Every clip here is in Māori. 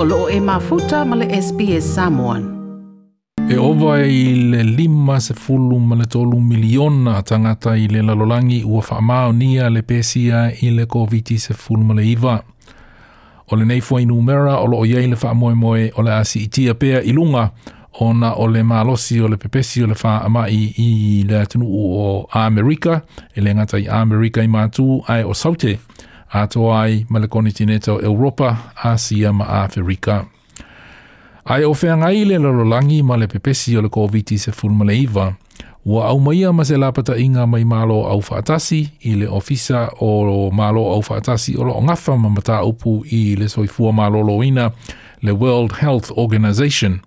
o loo e mafuta ma le SPS Samoan. E owa e i le lima se fulu ma le tolu miliona tangata i le lalolangi ua whaamao nia le pesia i le koviti se fulu ma le iwa. O le neifu i numera o loo iei le whaamoe moe o le asi i tia pea i lunga o na o le malosi o le pepesi o le wha i, i le atinu o Amerika, e le ngata i Amerika i mātū ai o saute, ato ai ma le kontinento Europa, Asia ma Afrika. Ai o fea ngai le lololangi ma le pepesi o le COVID-19 se fulmale iwa, ua au maia ma se lapata inga mai malo au faatasi i le ofisa o malo au faatasi o lo ngafa ma mata upu i le soifua malo loina le World Health Organization.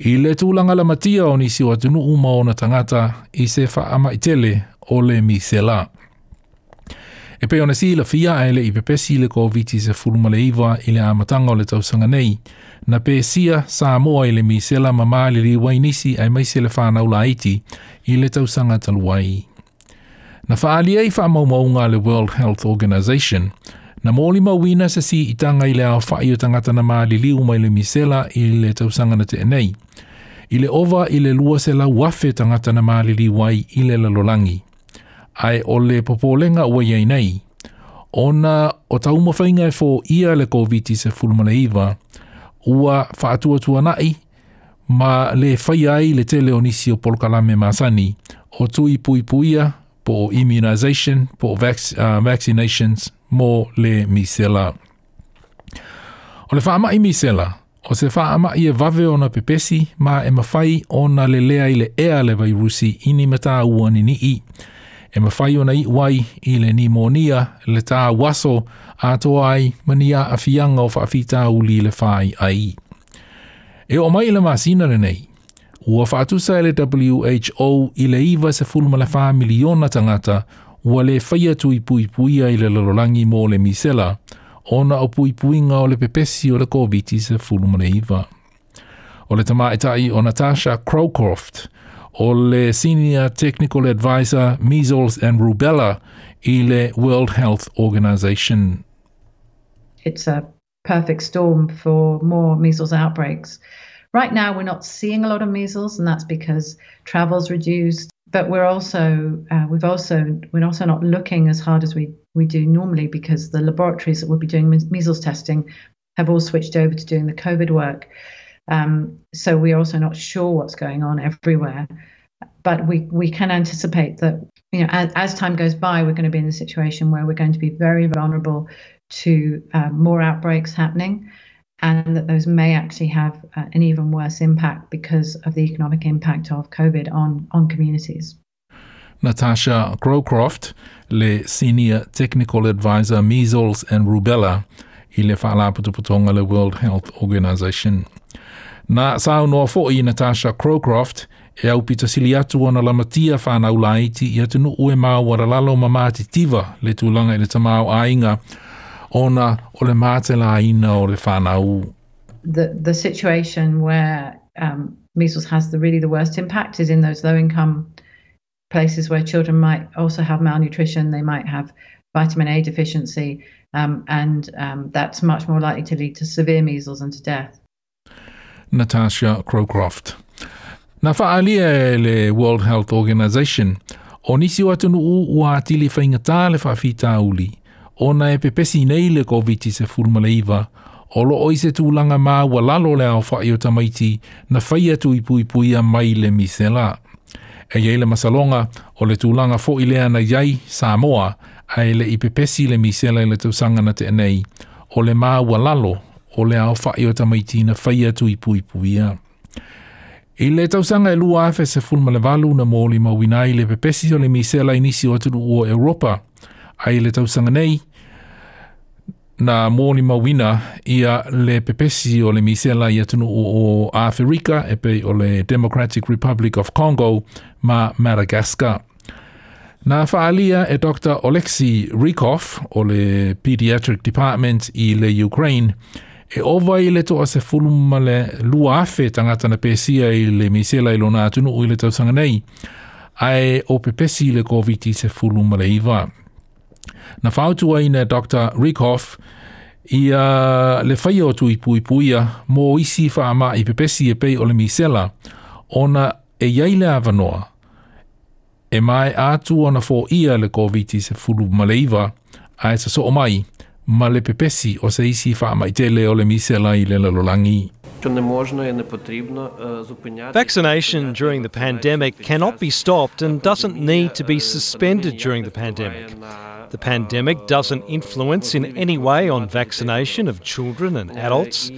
I le tūlanga la matia o nisi wa tunu na tangata i se faa maitele o le misela. E pe ona si la fia e le ipepe si le koviti se fuluma le iwa i amatanga o le tausanga nei. Na pe sia sa moa i le misela ma maali li wainisi ai mai se le whanau la iti i tausanga taluai. Na whaalia i wha maumaunga le World Health Organization, na mōli mawina se si i tanga le au whai o tangata na maali li umai le misela i le tausanga na te enei. I le ova i le lua se la wafe tangata na maali li wai i le lalolangi ai o le popolenga ua iei nei. Ona o tau mawhainga e fō ia le COVID-19 se fulmana iwa, ua whaatua tua nai, ma le whai ai le te leonisi o polkalame masani, o tui pui puia po immunization, po vac- uh, vaccinations, mō le misela. O le whaamai misela, o se whaamai e vave ona pepesi, ma e mawhai ona le lea i le ea le vairusi ini mata ua ni ni i, e ma whai ona i wai i le ni mōnia le tā waso a tō ai mania a whianga o whaafita uli le whai ai. E o mai le māsina le nei, ua whaatusa e le WHO i le iwa se fulma le whā miliona tangata ua le whaia tui pui pui ai le lorolangi mō le misela ona o pui pui ngā o le pepesi o le covid se fulma le iwa. O le tamā e tai o Natasha Crowcroft, Ole Senior Technical Advisor Measles and Rubella i the World Health Organization. It's a perfect storm for more measles outbreaks. Right now, we're not seeing a lot of measles, and that's because travel's reduced. But we're also uh, we've also we're also not looking as hard as we, we do normally because the laboratories that would be doing measles testing have all switched over to doing the COVID work. Um, so we're also not sure what's going on everywhere. But we, we can anticipate that you know as, as time goes by, we're going to be in a situation where we're going to be very vulnerable to uh, more outbreaks happening, and that those may actually have uh, an even worse impact because of the economic impact of COVID on on communities. Natasha Crowcroft, le senior technical advisor measles and rubella, ile fala putuputonga le World Health Organization na i Natasha Crowcroft e au pita sili atu whanau laiti i atu māu lalo tiva le tūlanga i le tamau ainga ona o le māte o le whanau. The, the situation where um, measles has the really the worst impact is in those low income places where children might also have malnutrition, they might have vitamin A deficiency, um, and um, that's much more likely to lead to severe measles and to death. Natasha Crowcroft. Na whaalia e le World Health Organization, o nisi wa tunu u ua atili whaingatā le whawhita uli, o na e pepesi nei le COVID-19 se furmaleiva, o lo oise langa mā ua lalo le au whae o tamaiti na whai atu i pui pui a mai le misela. E iei le masalonga, o le tūlanga fo i lea na iei, Samoa, a le i pepesi le misela i le tausanga na te enei, o le mā ua lalo o le ao fai o tamaitina fai atu i pui pui a. I le tau sanga e lua afe se ful male valu na mōli mawinai le pepesi o le misela inisi o atu o Europa. Ai le tau sanga nei, na mōni mawina ia le pepesi o le misela i atunu o Afrika e pe o le Democratic Republic of Congo ma Madagascar. Na faalia e Dr. Oleksi Rikov o le Pediatric Department i le Ukraine e owa i leto a se fulu ma le lua afe tangata na pesia i le misela i lona atunu ui le tausanga nei, a e o pepesi le COVID se fulu le iwa. Na whautua i na Dr. Rickhoff, i uh, le whai o tui pui puia, mō isi wha i pepesi e pei o le misela, ona e iei le avanoa, e mai atu ona fō ia le COVID se fulu le iwa, a e sa so o mai, ma le pepesi o se isi wha mai tele o le misela i le lalolangi. Vaccination during the pandemic cannot be stopped and doesn't need to be suspended during the pandemic. The pandemic doesn't influence in any way on vaccination of children and adults.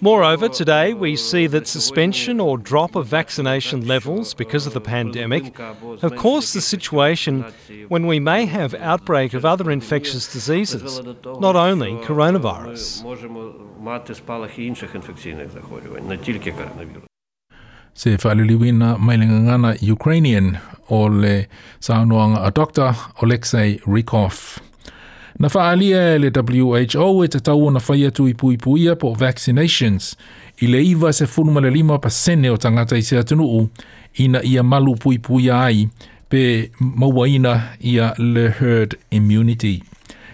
Moreover, today we see that suspension or drop of vaccination levels because of the pandemic have caused the situation when we may have outbreak of other infectious diseases, not only coronavirus. zahorewai, na tilke karanavirus. se whaaliliwina mailinga ngana Ukrainian o le saunuanga a doctor Oleksei Rikov. Na whaalia le WHO e te tau na whaia tu i pui puia po vaccinations i le iwa se funumale lima pa sene o tangata i se atunuu ina ia malu pui puia ai pe mauaina ia le herd immunity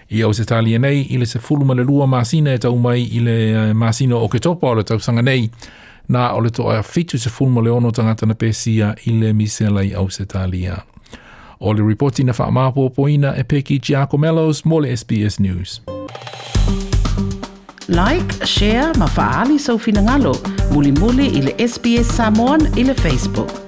ia o se talia nei i le se fulu ma le lua masina e tau mai i le eh, masina o ke topa o le tau sanga nei na o le toa fitu se fulu ma le ono tangata na pesia i le misela i au se talia. O le reporti na wha poina e peki Giaco Mellows mo le SBS News. Like, share, ma faali sau finangalo. Muli muli ili SBS Samoan ili Facebook.